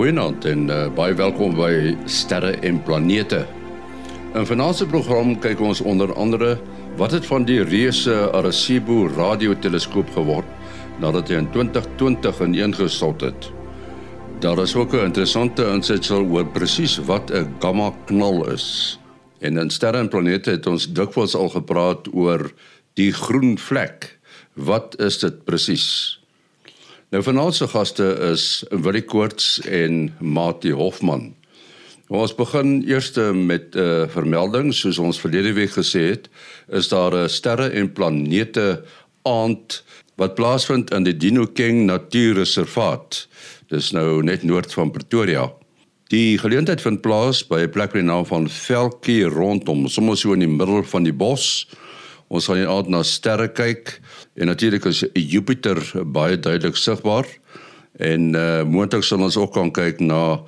Goeienaand en uh, baie welkom by Sterre en Planete. In vanaand se program kyk ons onder andere wat het van die reuse Arecibo radioteleskoop geword nadat hy in 2020 ineengestort het. Daar is ook 'n interessante insetsel oor presies wat 'n gamma knal is. En in Sterre en Planete het ons dikwels al gepraat oor die groen vlek. Wat is dit presies? Nou vanaand se gaste is Willie Koorts en Mati Hofman. Ons begin eers met 'n uh, vermelding soos ons verlede week gesê het, is daar 'n sterre en planete aand wat plaasvind in die Dinokeng Natuurreservaat. Dis nou net noord van Pretoria. Die geleentheid vind plaas by 'n plek met die naam van Velkie rondom, sommer so in die middel van die bos. Ons gaan hier na sterre kyk en natuurlik is Jupiter baie duidelik sigbaar en uh moontlik sal ons ook kan kyk na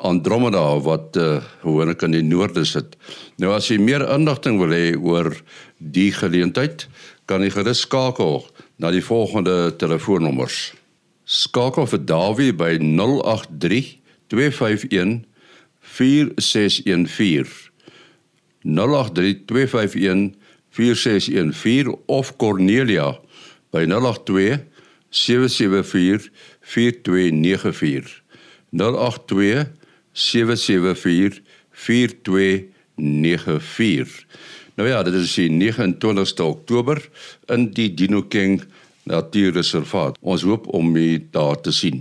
Andromeda wat uh hoornik in die noorde sit. Nou as jy meer inligting wil hê oor die geleentheid, kan jy gerus skakel na die volgende telefoonnommers. Skakel vir Dawie by 083 251 4614 083 251 4614 of Cornelia by 082 774 4294 082 774 4294 Nou ja, dit is die 29ste Oktober in die Dinokeng Natuurreservaat. Ons hoop om u daar te sien.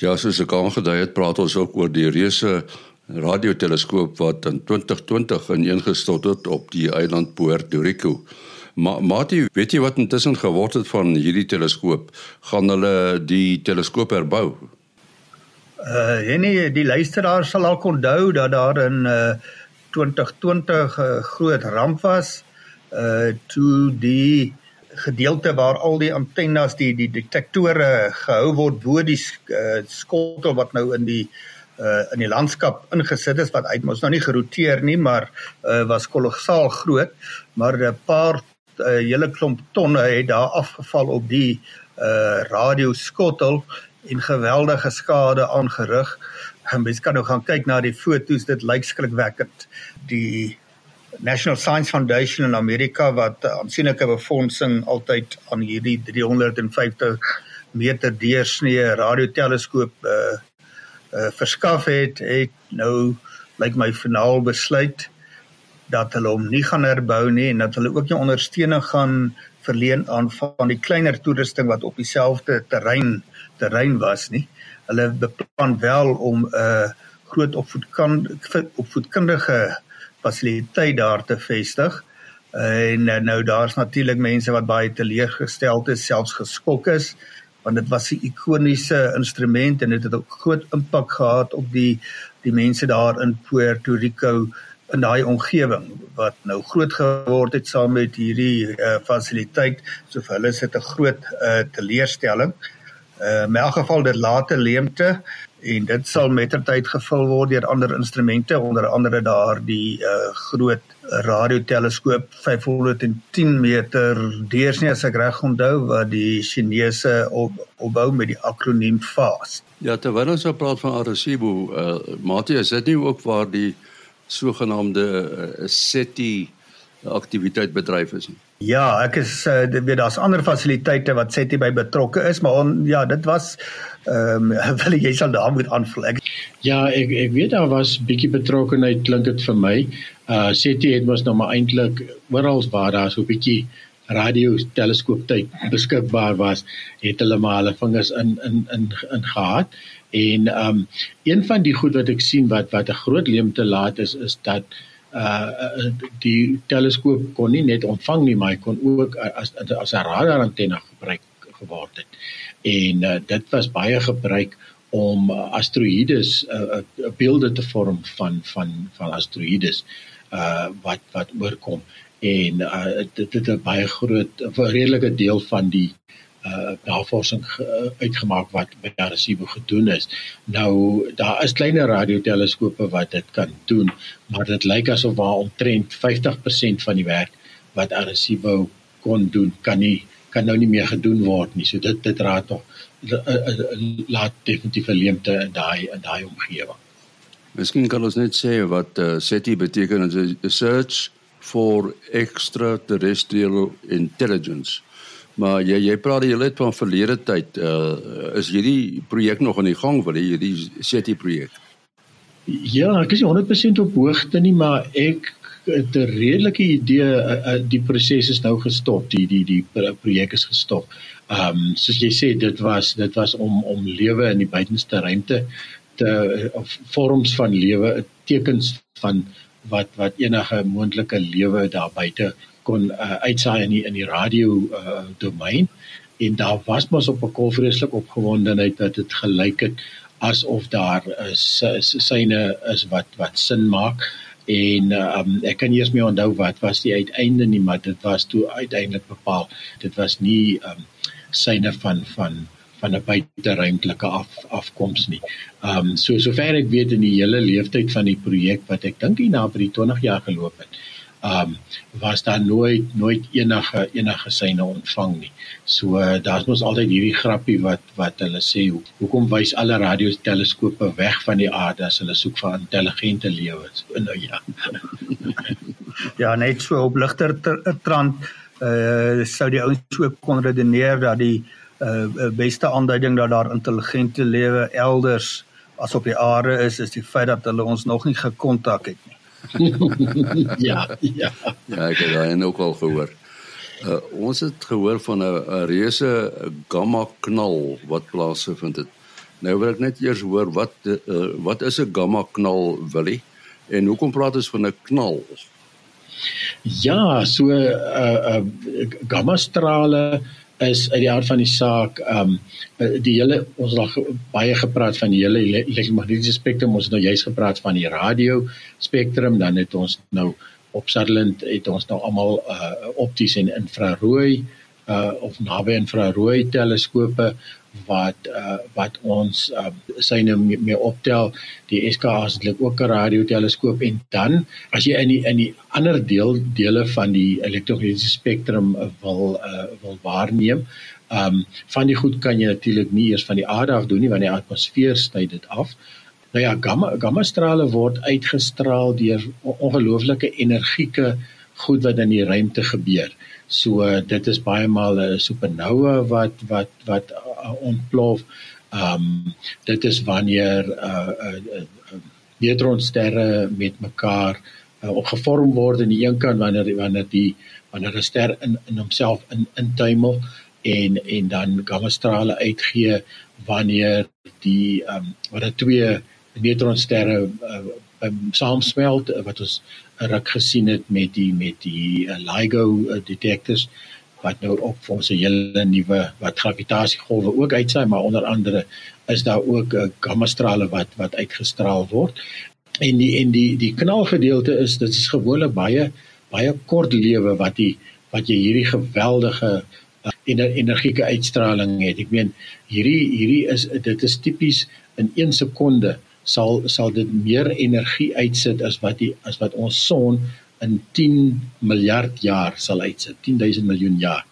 Ja, soos ek aangedui het, praat ons ook oor die reuse radioteleskoop wat in 2020 ineengestort het op die eiland Puerto Rico. Maar Mati, weet jy wat intussen geword het van hierdie teleskoop? Gaan hulle die teleskoop herbou? Uh en nee, die luisteraar sal al onthou dat daar in uh 2020 'n uh, groot ramp was uh toe die gedeelte waar al die antennes die die detektore gehou word bo die uh, skottel wat nou in die uh in die landskap ingesit is wat uit mos nou nie geroteer nie maar uh was kolossaal groot maar 'n paar uh, hele klomp tonne het daar afgeval op die uh radioskottel en geweldige skade aangerig. Mens kan nou gaan kyk na die foto's, dit lyk skrikwekkend. Die National Science Foundation in Amerika wat aansienlike befondsing altyd aan hierdie 350 meter deursnee radioteleskoop uh uh, verskaf het, het nou lyk my finaal besluit dat hulle hom nie gaan herbou nie en dat hulle ook nie ondersteuning gaan verleen aan van die kleiner toerusting wat op dieselfde terrein terrein was nie. Hulle beplan wel om 'n uh, groot opvoedkundige opvoedkundige fasiliteit daar te vestig. En uh, nou daar's natuurlik mense wat baie teleurgesteld is, selfs geskok is want dit was 'n ikoniese instrument en dit het 'n groot impak gehad op die die mense daar in Puerto Rico in daai omgewing wat nou groot geword het saam met hierdie uh, fasiliteit so vir hulle is dit 'n groot uh, teleurstelling. Uh, in elk geval dit late leemte en dit sal mettertyd gevul word deur ander instrumente onder andere daar die uh, groot radioteleskoop 510 meter deursnee as ek reg onthou wat die Chinese op, opbou met die akroniem FAST. Ja, terwyl ons nou praat van Arecibo, uh, Mati, is dit nie ook waar die sogenaamde uh, SETI aktiwiteit bedryf is nie? Ja, ek is uh, weet daar's ander fasiliteite wat SETI by betrokke is, maar on, ja, dit was ehm um, wil jy sal daar moet aanvul. Ek Ja, ek ek weet daar was bietjie betrokkeheid klink dit vir my uh SETI het mos nou maar eintlik oral waar daar so 'n bietjie radio teleskoop tyd beskikbaar was, het hulle maar hulle vingers in in in in gehad. En um een van die goed wat ek sien wat wat 'n groot leemte laat is is dat uh die teleskoop kon nie net ontvang nie, maar hy kon ook as as 'n radarantenne gebruik geword het. En uh, dit was baie gebruik om asteroïdes uh, beelde te vorm van van van asteroïdes uh wat wat oorkom en uh dit het 'n baie groot redelike deel van die uh navorsing uh, uitgemaak wat by Arecibo gedoen is. Nou daar is kleiner radioteleskope wat dit kan doen, maar dit lyk asof waar omtrent 50% van die werk wat Arecibo kon doen, kan nie kan nou nie meer gedoen word nie. So dit dit raak nog laat definitief 'n leemte in daai in daai omgewing. Miskien kan ons net sê wat uh, SETI beteken is search for extraterrestrial intelligence. Maar jy jy praat jy net van verlede tyd. Uh, is hierdie projek nog aan die gang wil hierdie SETI projek? Ja, ek is 100% op hoogte nie, maar ek 'n redelike idee uh, uh, die proses is nou gestop, die die die projek is gestop. Ehm um, soos jy sê dit was dit was om om lewe in die buitenste ruimte te of vorms van lewe, tekens van wat wat enige moontlike lewe daar buite kon uh, uitsaai in die, in die radio uh, domein en daar was mos op 'n kolvreeslik opgewondenheid dat dit gelyk het asof daar is syne is wat wat sin maak en um, ek kan eers mee onthou wat was die uiteinde nie maar dit was toe uiteindelik bepaal dit was nie um, syne van van van 'n buiteruimtelike af afkoms nie. Ehm um, so sover ek weet in die hele leeftyd van die projek wat ek dink hier na by die 20 jaar geloop het, um, was daar nooit nooit enige enige syne ontvang nie. So uh, daar's mos altyd hierdie grappie wat wat hulle sê hoe, hoekom wys alle radioteleskope weg van die aarde as hulle soek vir intelligente lewe? So nou ja. ja, net so op ligter trant eh uh, sou die ouens so kon redeneer dat die uh beste aanduiding dat daar intelligente lewe elders as op die aarde is is die feit dat hulle ons nog nie gekontak het nie. ja, ja. Ja, ek het daai ook al gehoor. Uh ons het gehoor van 'n 'n reuse gamma knal wat plaasgevind het. Nou wil ek net eers hoor wat uh, wat is 'n gamma knal Willie en hoekom praat ons van 'n knal? Ja, so uh uh gamma strale is uit die aard van die saak ehm um, die hele ons het al baie gepraat van die hele elektromagnetiese spektrum ons het nou juist gepraat van die radio spektrum dan het ons nou op Sutherland het ons nou almal uh, opties en infrarooi uh, of naby infrarooi teleskope wat uh, wat ons uh, syne mee, mee optel. Die SKA is eintlik ook 'n radioteleskoop en dan as jy in die in die ander deel dele van die elektromagnetiese spektrum wil uh, wil waarneem um, van die goed kan jy natuurlik nie eers van die aarde af doen nie want die atmosfeer sny dit af. Nou ja gamma gamma strale word uitgestraal deur ongelooflike energieke goed wat in die ruimte gebeur. So uh, dit is baie maal 'n supernova wat wat wat uh, ontplof. Ehm um, dit is wanneer uh, uh, uh, neutronsterre met mekaar uh, opgevorm word in die een kant wanneer wanneer die wanneer 'n ster in in homself in intuimel en en dan gamma strale uitgee wanneer die ehm um, wat twee neutronsterre uh, um, saamsmelt wat ons ruk gesien het met die met die uh, LIGO uh, detectors wat nou op vir ons 'n hele nuwe wat gravitasiegolwe ook uitsaai maar onder andere is daar ook uh, gamma strale wat wat uitgestraal word. En die en die die knalgedeelte is dit is gewoonlik baie baie kort lewe wat die wat jy hierdie geweldige uh, energieke uitstraling het. Ek meen hierdie hierdie is dit is tipies in 1 sekonde sal sal dit meer energie uitsit as wat die as wat ons son in 10 miljard jaar sal uitsit 10000 miljoen jaar.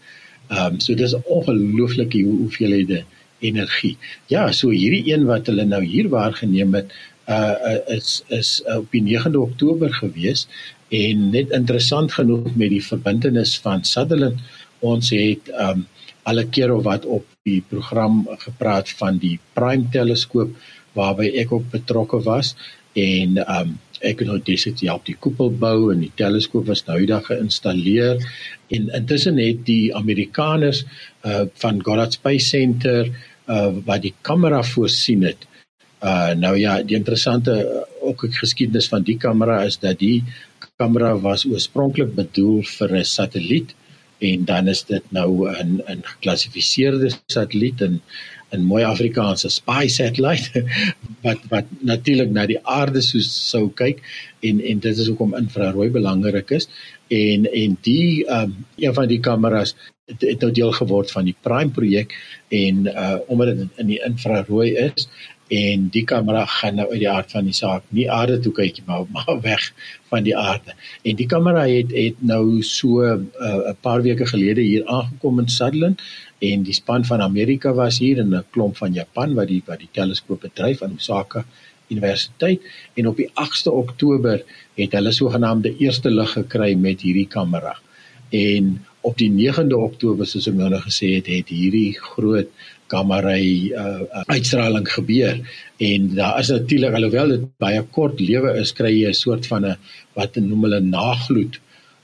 Ehm um, so dis ongelooflik hoe hoeveelhede energie. Ja, so hierdie een wat hulle nou hier waargeneem het uh, is is uh, op die 9de Oktober gewees en net interessant genoeg met die verbintenis van Sutherland ons het um, alle keer of wat op die program gepraat van die Prime teleskoop waarby ek ook betrokke was en um ek het nou destyds help die koepel bou en die teleskoop was nou eendag geïnstalleer en intussen het die Amerikaners uh van Goddard Space Center uh wat die kamera voorsien het. Uh nou ja, die interessante uh, ook ek geskiedenis van die kamera is dat die kamera was oorspronklik bedoel vir 'n satelliet en dan is dit nou 'n 'n geklassifiseerde satelliet en 'n mooi Afrikaanse spy satellite wat wat natuurlik na die aarde sou sou kyk en en dit is hoekom infrarooi belangrik is en en die um, een van die kameras het, het nou deel geword van die Prime projek en uh omdat dit in die infrarooi is en die kamera gaan nou uit die aard van die saak nie aarde toe kyk maar maar weg van die aarde. En die kamera het het nou so eh, 'n uh, paar weke gelede hier aangekom in Sutherland en die span van Amerika was hier en 'n klomp van Japan wat die wat die teleskoop bedryf aan Osaka Universiteit en op die 8ste Oktober het hulle sogenaamde eerste lig gekry met hierdie kamera. En op die 9de Oktober soos ek nou gesê het, het hierdie groot kamerai uh, uh, uitstraling gebeur en daar is natuurlik alhoewel dit baie kort lewe is kry jy 'n soort van 'n wat noem hulle nagloed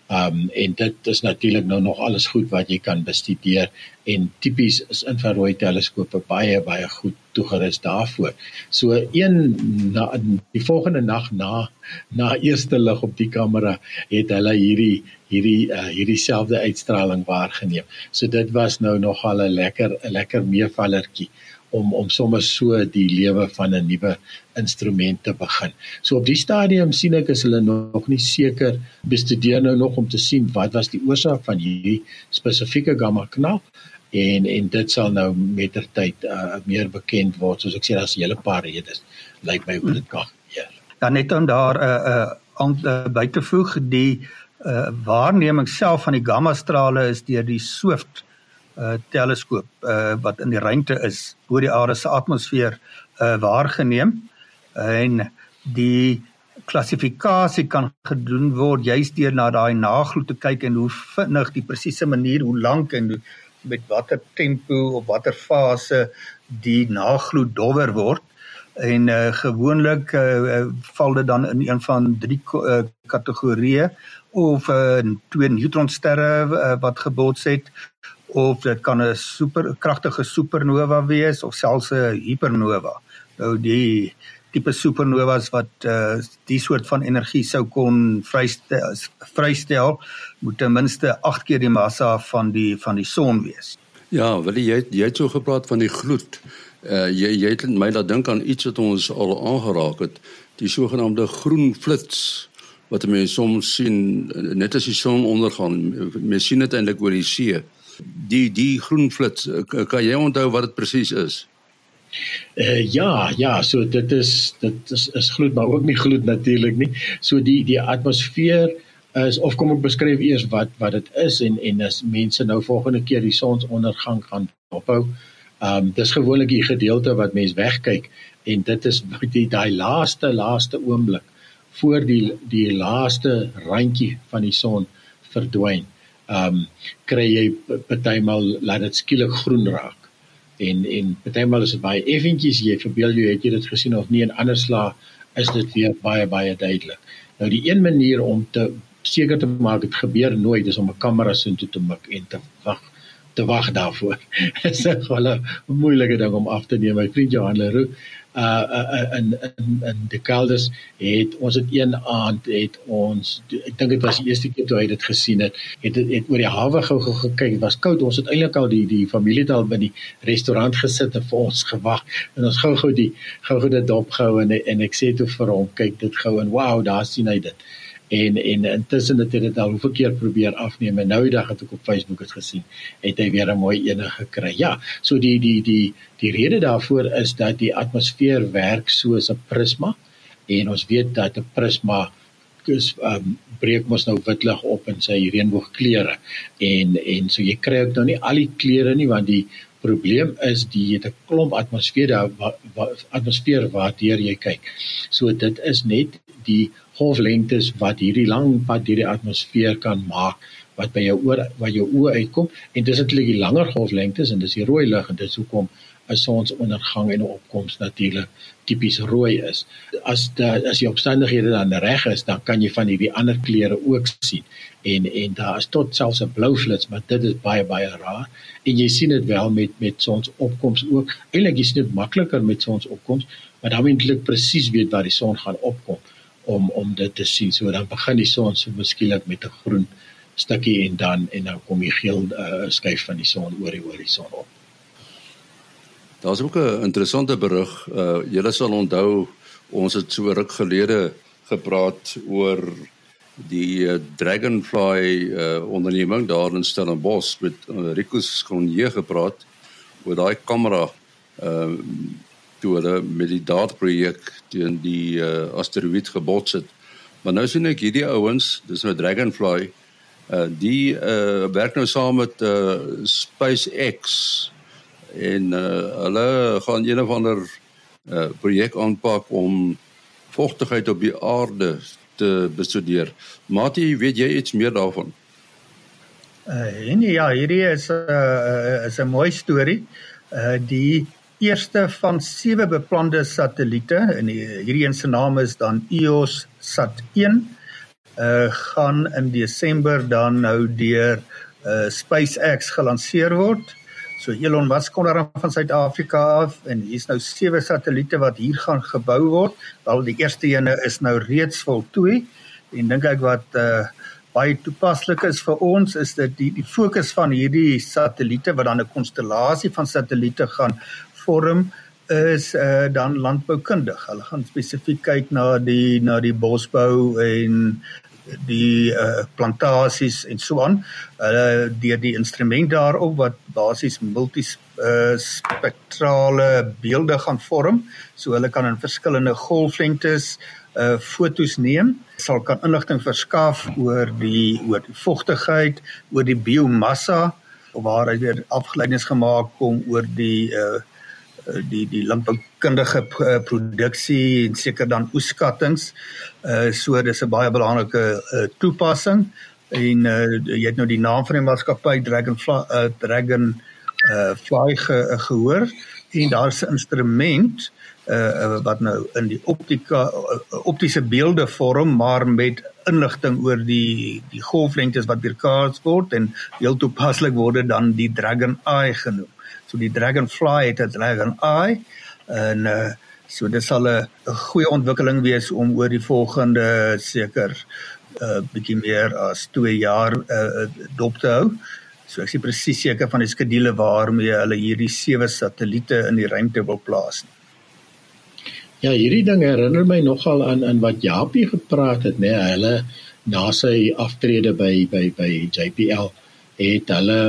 um en dit is natuurlik nou nog alles goed wat jy kan bestudeer en tipies is infrarooi teleskope baie baie goed toegerus daarvoor. So een na die volgende nag na na eerste lig op die kamera het hulle hierdie hierdie uh, hierdie selfde uitstraling waargeneem. So dit was nou nogal 'n lekker 'n lekker meevallertjie om om sommer so die lewe van 'n nuwe instrument te begin. So op die stadium sien ek is hulle nog nie seker bestudeer nou nog om te sien wat was die oorsaak van hierdie spesifieke gamma knal en en dit sal nou mettertyd uh, meer bekend word soos ek sê daar's 'n hele paar redes lyk my hoe dit kan gebeur. Dan net om daar 'n uh, uh, uh, by te voeg die uh, waarneming self van die gamma strale is deur die Swift uh, teleskoop uh, wat in die ruimte is bo die aarde se atmosfeer uh, waargeneem. En die klassifikasie kan gedoen word juist deur na daai nagloed te kyk en hoe vinnig die presiese manier hoe lank en hoe met watter tempo of watter fase die nagloed dowwer word. En uh, gewoonlik uh, val dit dan in een van drie uh, kategorieë of uh, twee neutronsterre uh, wat gebots het of dit kan 'n superkragtige supernova wees of selfs 'n hypernova. Nou die tipe supernovas wat uh, die soort van energie sou kon vrystel, vrystel moet ten minste 8 keer die massa van die van die son wees. Ja, wil jy jy het so gepraat van die gloed. Uh jy jy het my laat dink aan iets wat ons al aangeraak het, die sogenaamde groen flits wat mense soms sien net as die son ondergaan. Mense sien dit eintlik oor die see. Die die groen flits, kan jy onthou wat dit presies is? Uh, ja, ja, so dit is dit is is gloed maar ook nie gloed natuurlik nie. So die die atmosfeer is of kom ek beskryf eers wat wat dit is en en as mense nou volgende keer die sonsondergang gaan ophou. Ehm um, dis gewoonlik die gedeelte wat mens wegkyk en dit is die daai laaste laaste oomblik voor die die laaste randjie van die son verdwyn. Ehm um, kry jy partymal laat dit skielik groen raak en en partymal is dit baie effentjies jy verbeel jy het jy dit gesien of nie en anders sla is dit weer baie baie duidelik. Nou die een manier om te seker te maak dit gebeur nooit is om 'n kamera so toe te mik en te wag te wag daarvoor. Dit is 'n moeilike ding om af te neem. My vriend Johan Leroux uh, uh in in in die Kelders het ons het een aand het ons ek dink dit was die eerste keer toe hy dit gesien het het het, het oor die hawe gou gou gekyk was koud ons het eintlik al die die familie daar by die restaurant gesit en vir ons gewag en ons gou gou die gou gou dit dopgehou en en ek sê toe vir hom kyk dit gou en wow daar sien hy dit en en intussen het hy dit al hoeveel keer probeer afneem en nou die dag het ek op Facebook dit gesien het hy weer 'n mooi ene gekry. Ja, so die die die die rede daarvoor is dat die atmosfeer werk soos 'n prisma en ons weet dat 'n prisma kus um, breek mos nou wit lig op in sy reënboogkleure en en so jy kry ook nou nie al die kleure nie want die probleem is die het 'n klomp atmosfeer daar wat atmosfeer waardeur jy kyk. So dit is net die golflengtes wat hierdie lang pad deur die atmosfeer kan maak wat by jou oor wat jou oë uitkom en dis natuurlik die langer golflengtes en dis die rooi lig en dis hoekom 'n sonsondergang en 'n opkoms natuurlik tipies rooi is. As da, as die omstandighede dan reg is, dan kan jy van hierdie ander kleure ook sien. En en daar is tot selfs 'n blou flits, maar dit is baie baie rar. En jy sien dit wel met met sonsopkoms ook. Eilik is dit makliker met sonsopkoms, maar dan moet jy presies weet waar die son gaan opkom om om dit te sien. So dan begin die son so beskielik met 'n groen stukkie en dan en dan kom die geel uh, skuif van die son oor die horison op. Daar's ook 'n interessante berig. Uh julle sal onthou ons het so ruk gelede gepraat oor die uh, Dragonfly uh onderneming daar in Stellenbosch met uh, Rico Skronje gepraat oor daai kamera uh toe hulle met die daadprojek teen die uh, asteroïde gebots het. Maar nou sien ek hierdie ouens, dis nou Dragonfly, uh die uh werk nou saam met uh SpaceX en uh hulle gaan een of ander uh projek aanpak om vochtigheid op die aarde te bestudeer. Mati, weet jy iets meer daarvan? Uh nee, ja, hierdie is 'n uh, is 'n mooi storie. Uh die eerste van sewe beplande satelliete en hierdie een se naam is dan EOS Sat 1 uh gaan in Desember dan nou deur uh SpaceX gelanseer word. So Elon Musk kom daar van Suid-Afrika af en hier's nou sewe satelliete wat hier gaan gebou word. Al die eerste ene is nou reeds voltooi en dink ek wat uh baie toepaslik is vir ons is dit die die fokus van hierdie satelliete wat dan 'n konstellasie van satelliete gaan vorm is uh, dan landboukundig. Hulle gaan spesifiek kyk na die na die bosbou en die uh, plantasies en so aan. Hulle uh, deur die instrument daarop wat basies multispektrale uh, beelde gaan vorm, so hulle kan in verskillende golflengtes uh fotos neem sal kan inligting verskaf oor die oor die vochtigheid, oor die biomassa waar hy weer afgeleidings gemaak kom oor die uh Eh, die die landboukundige uh, produksie en seker dan oeskattinge. Uh so dis 'n baie belangrike uh, toepassing en uh jy het nou die naam van die maatskappy Dragonfly uh, Dragon uh Fly ge, uh, gehoor en daar's 'n instrument uh wat nou in die optika uh, optiese beelde vorm maar met inligting oor die die golflengtes wat weerkaats word en heel toepaslik word dan die Dragon Eye genoem. So die Dragonfly het 'n Dragon Eye en uh so dit sal 'n goeie ontwikkeling wees om oor die volgende seker uh bietjie meer as 2 jaar uh dop te hou. So ek is presies seker van die skedule waarmee hulle hierdie sewe satelliete in die ruimte wil plaas. Ja, hierdie ding herinner my nogal aan aan wat Japie gepraat het, né? Nee, hulle na sy aftrede by by by JPL het hulle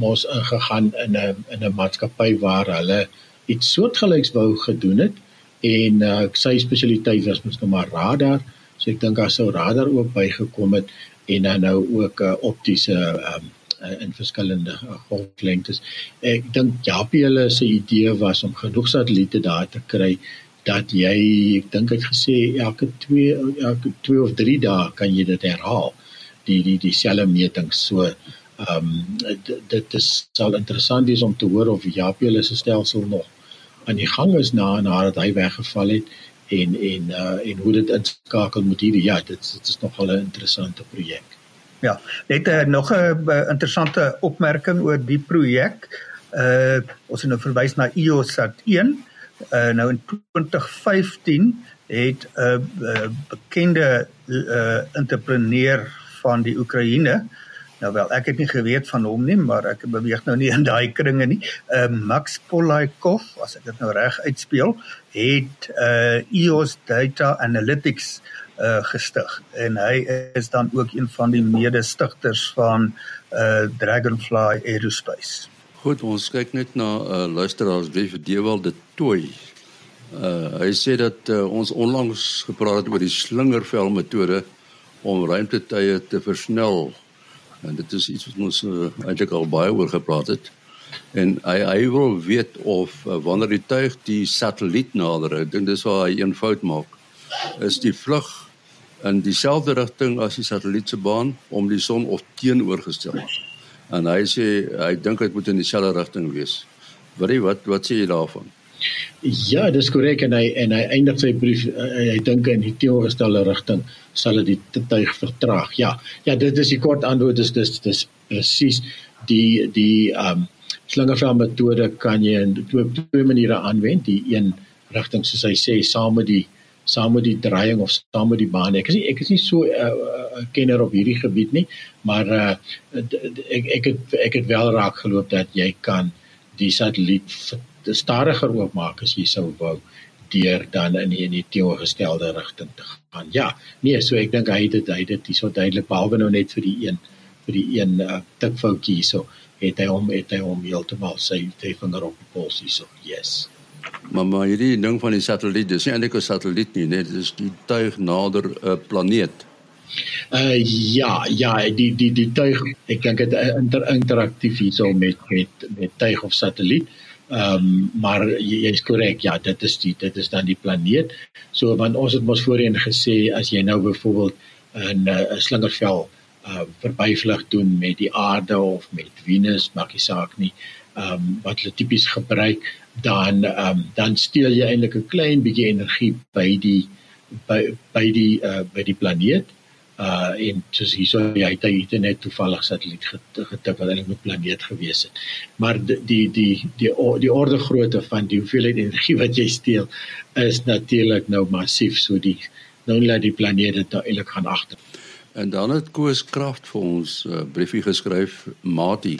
mos ingegaan in 'n in 'n maatskappy waar hulle iets soortgelyks wou gedoen het en uh, sy spesialiteit was mos nou maar radar so ek dink daar sou radar ook bygekom het en dan nou ook uh, optiese um, in verskillende golflengtes ek dink Japie hulle se idee was om genoeg satelliete daar te kry dat jy ek dink ek gesê elke 2 elke 2 of 3 dae kan jy dit herhaal die die dieselfde metings so Ehm um, dit is sal interessant wees om te hoor of Japie hulle se stelsel nog aan die gang is na nadat hy weggeval het en en uh en hoe dit inskakel moet hier ja dit dit is nogal 'n interessante projek. Ja, net uh, nog 'n uh, interessante opmerking oor die projek. Uh ons het nou verwys na EOSat 1. Uh nou in 2015 het 'n uh, uh, bekende uh entrepreneur van die Oekraïne Nou wel, ek het nie geweet van hom nie, maar ek beweeg nou nie in daai kringe nie. Uh, Max Polaikov, as ek dit nou reg uitspeel, het uh EOS Data Analytics uh gestig en hy is dan ook een van die mede-stigters van uh Dragonfly Aerospace. Goed, ons kyk net na uh luisteraars wie vir Dewald de Tooi. Uh hy sê dat uh, ons onlangs gepraat het oor die slingervel metode om ruimtetuie te versnel En dit is iets wat ons uh, eintlik al baie oor gepraat het. En hy hy wil weet of uh, wanneer die tuig die satelliet nader, ek dink dis waar hy een fout maak, is die vlug in dieselfde rigting as die satelliet se baan om die son of teenoorgestel. En hy sê hy dink dit moet in dieselfde rigting wees. Wat wat wat sê jy daarvan? Ja, dis korrek en hy en hy eindig sy brief hy, hy dink in die teenoorgestelde rigting sal dit die tuig vertraag. Ja. Ja, dit is die kort antwoord is dis dis presies die die ehm um, slingerveld metode kan jy in twee twee maniere aanwend. Die een rigting soos hy sê saam met die saam met die draaiing of saam met die baan. Ek is nie ek is nie so 'n uh, uh, kenner op hierdie gebied nie, maar uh, ek ek het ek het wel raak geloop dat jy kan die satelliet stadiger oopmaak as jy sou wou deur dan in die, in die teenoorgestelde rigting te gaan. Ja, nee, so ek dink hy het dit hy het dit so duidelik behalwe nou net vir die een vir die een uh, tikfoutjie hierso het hy hom het hy hom heeltemal sy sy vinger op die pols hierso. Yes. Maar maar hierdie ding van die satelliet, dis nie eintlik 'n satelliet nie, net dis die tuig nader 'n planeet. Uh ja, ja, die die die tuig, ek dink dit inter, interaktief hierso met met met tuig of satelliet. Ehm um, maar jy is korrek, ja, dit is die dit is dan die planeet. So want ons het mos voorheen gesê as jy nou byvoorbeeld 'n 'n slingervel uh verbyvlug doen met die aarde of met Venus, maak nie saak nie. Ehm um, wat hulle tipies gebruik dan um, dan steel jy eintlik 'n klein bietjie energie by die by by die uh by die planeet uh en soos hierso jy het jy net toevallig satelliet getip wat eintlik 'n planeet gewees het. Maar die die die die, die orde grootte van die hoeveelheid energie wat jy steel is natuurlik nou massief so die nou laat die planeet dit nou eintlik gaan agter. En dan het Koos Kraft vir ons 'n uh, briefie geskryf, Mati.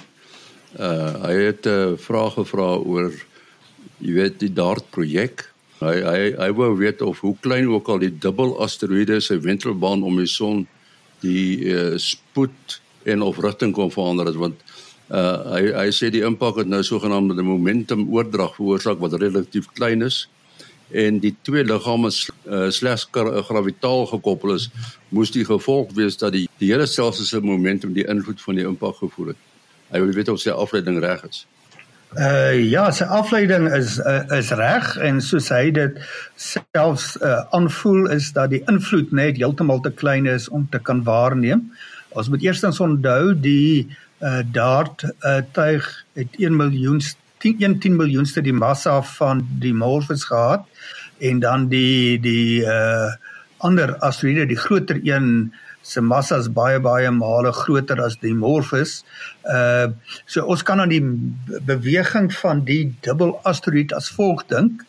Uh hy het 'n uh, vraag gevra oor jy weet die DART projek. Hy hy hy wou weet of hoe klein ook al die dubbel asteroïde se wentelbaan om die son die uh, spoed en of rigting kon verander het want uh hy hy sê die impak het nou sogenaamde momentum oordrag veroorsaak wat relatief klein is en die twee liggame uh, slegs gravitaal gekoppel is moes die gevolg wees dat die die hele stelsel se momentum die invloed van die impak gevoel het. Hy wil weet of sy afleiding reg is. Uh ja, sy afleiding is uh, is reg en soos hy dit selfs uh, aanvoel is dat die invloed net heeltemal te klein is om te kan waarneem. Ons moet eerstens onthou die uh dart uh, tuig het 1 miljoen 10 10 miljoenste die massa van die Morpheus gehad en dan die die uh ander asteroïde die groter een se massa is baie baie male groter as die Morpheus. Uh so ons kan aan die beweging van die dubbel asteroïde as volg dink.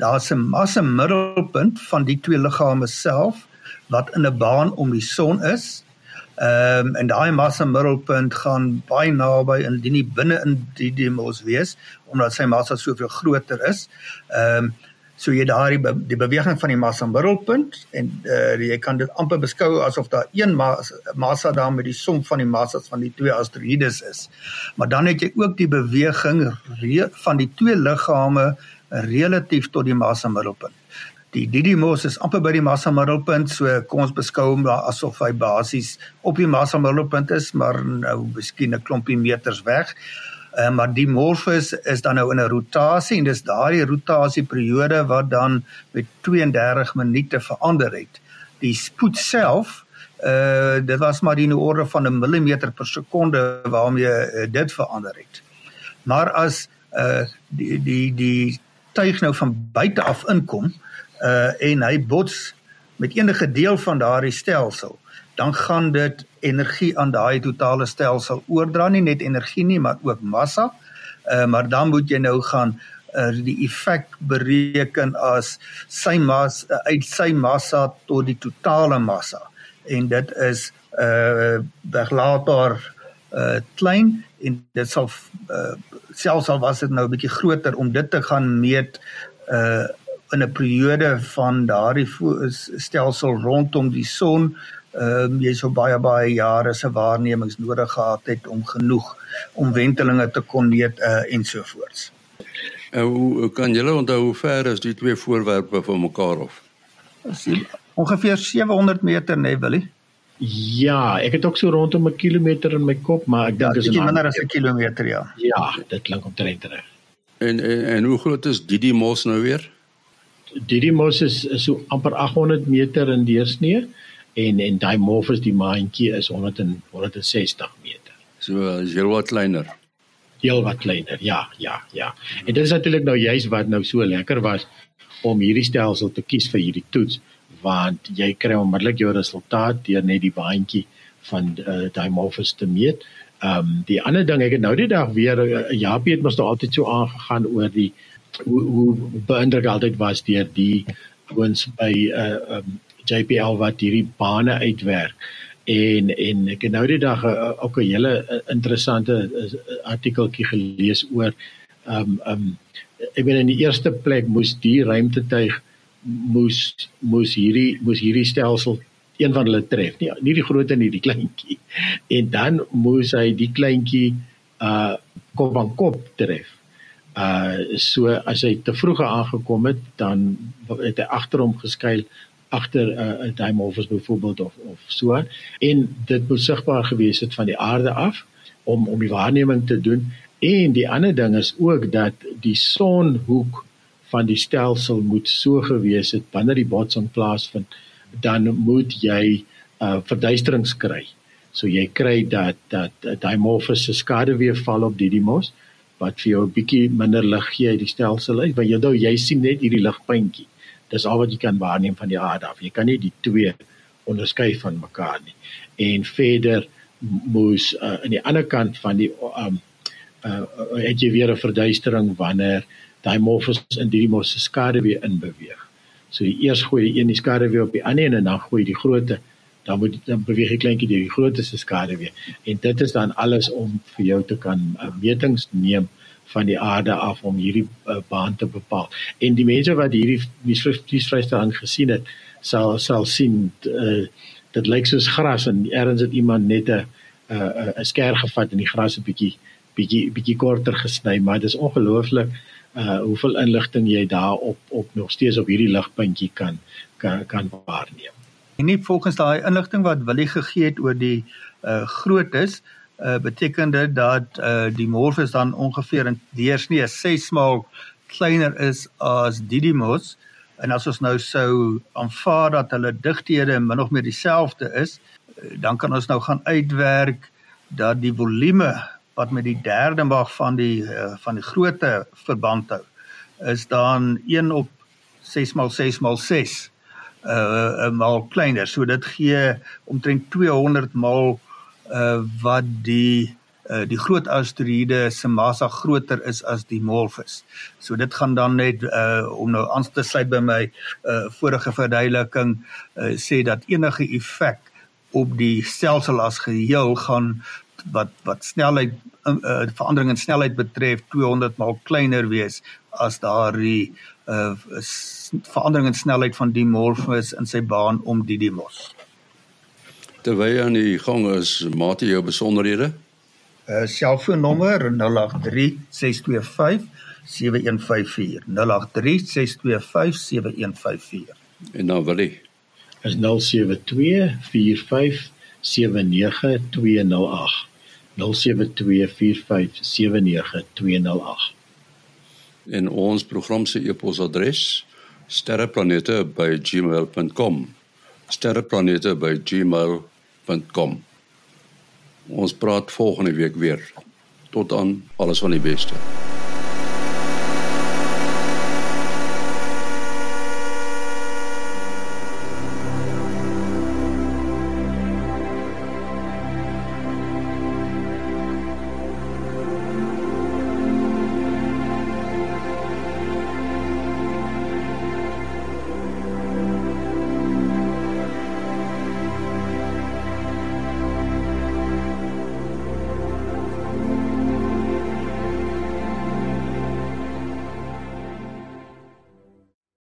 Daar's 'n massa middelpunt van die twee liggame self wat in 'n baan om die son is. Ehm um, en daai massa middelpunt gaan baie naby indien nie binne in die demos wees omdat sy massa soveel groter is. Ehm um, So jy daai be die beweging van die massa middelpunt en uh, jy kan dit amper beskou asof daar een massa daar met die som van die massas van die twee asteroïdes is. Maar dan het jy ook die beweging van die twee liggame relatief tot die massa middelpunt. Die Didymos is amper by die massa middelpunt, so kom ons beskou hom asof hy basies op die massa middelpunt is, maar nou miskien 'n klompie meters weg. Uh, maar die Morpheus is dan nou in 'n rotasie en dis daardie rotasieperiode wat dan met 32 minute verander het. Die spoed self uh dit was maar in die orde van 'n millimeter per sekonde waarmee uh, dit verander het. Maar as uh die die die tuig nou van buite af inkom uh en hy bots met enige deel van daardie stelsel dan gaan dit energie aan daai totale stelsel oordra nie net energie nie maar ook massa. Uh, maar dan moet jy nou gaan uh, die effek bereken as sy mas uh, uit sy massa tot die totale massa en dit is uh beglater uh klein en dit sal uh selfs al was dit nou 'n bietjie groter om dit te gaan meet uh in 'n periode van daardie stelsel rondom die son ehm um, jy sou baie baie jare se waarnemings nodig gehad het om genoeg om wentelinge te kon meet uh, ensovoorts. En hoe kan julle onthou hoe ver is die twee voorwerpe van mekaar af? Ongeveer 700 meter, nee, Willie. Ja, ek het ook so rondom 'n kilometer in my kop, maar ek dink ja, dit is minder as 'n kilometer, ja. Ja, dit klink omtrent reg. En, en en hoe groot is Didymos nou weer? Didymos is, is so amper 800 meter in deursnee en en Dimorphos die maantjie is 100 en 160 meter. So is heel wat kleiner. Heel wat kleiner. Ja, ja, ja. En dit is natuurlik nou juist wat nou so lekker was om hierdie stelsel te kies vir hierdie toets want jy kry onmiddellik jou resultaat deur net die baantjie van uh, Dimorphos te meet. Ehm um, die ander ding ek het nou die dag weer uh, Japie het mos nou altyd so aangegaan oor die hoe, hoe beïndruk altyd was deur die ouens by 'n uh, um, JPL wat hierdie bane uitwerk. En en ek het nou die dag uh, ook 'n hele uh, interessante artikeltjie gelees oor um um ek weet in die eerste plek moes die ruimtetuig moes moes hierdie moes hierdie stelsel een van hulle tref. Nie nie die groot en nie die kleintjie. En dan moes hy die kleintjie uh kop aan kop tref. Uh so as hy te vroeg aangekom het, dan het hy agter hom geskuil agter 'n uh, dimorphus byvoorbeeld of of so. En dit moet sigbaar gewees het van die aarde af om om die waarneming te doen. En die ander ding is ook dat die sonhoek van die stelsel moet so gewees het wanneer die botsing plaasvind dan moet jy uh verduisterings kry. So jy kry dat dat dimorphus se skaduwee val op Didymos wat vir jou 'n bietjie minder lig gee uit die stelsel uit want jy nou jy sien net hierdie ligpuntjie dis al wat jy kan waarneem van die aarde af. Jy kan nie die twee onderskei van mekaar nie. En verder moes uh, aan die ander kant van die um uh, het jy weer 'n verduistering wanneer daai morfos in die mos se skade weer inbeweeg. So jy eers gooi die een die skade weer op die ander en dan gooi die grootte dan moet dan beweeg die kleintjie deur die grootte se skade weer. En dit is dan alles om vir jou te kan uh, metings neem van die aarde af om hierdie uh, baan te bepaal. En die mense wat hierdie nuusvrystelling gesien het, sal sal sien uh, dit lyk soos gras en ergens het iemand net 'n 'n 'n skêr gevat en die gras 'n bietjie bietjie bietjie korter gesny, maar dit is ongelooflik uh hoeveel inligting jy daar op op nog steeds op hierdie ligpuntjie kan kan kan waarneem. En nie volgens daai inligting wat Willie gegee het oor die uh grootes uh, beteken dit dat uh, die Morpheus dan ongeveer in deursnee 6 maal kleiner is as Didymos en as ons nou sou aanvaar dat hulle digthede min of meer dieselfde is uh, dan kan ons nou gaan uitwerk dat die volume wat met die derde mag van die uh, van die grootte verband hou is dan 1 op 6 maal 6 maal 6 uh, uh maal kleiner. So dit gee omtrent 200 maal uh wat die uh die groot asteroïde se massa groter is as die Morphus. So dit gaan dan net uh om nou aan te sluit by my uh vorige verduideliking uh sê dat enige effek op die stelsel as geheel gaan wat wat snelheid uh verandering in snelheid betref 200 maal kleiner wees as daardie uh verandering in snelheid van die Morphus in sy baan om Didymos terwyl jy aan die gang is, maat jy jou besonderhede? Uh selfoonnommer 0836257154. 0836257154. En dan wil ek is 0724579208. 0724579208. En ons program se e-posadres sterreplanete@gmail.com sterreplanete@gmail.com. Ons praat volgende week weer. Tot dan, alles van die beste.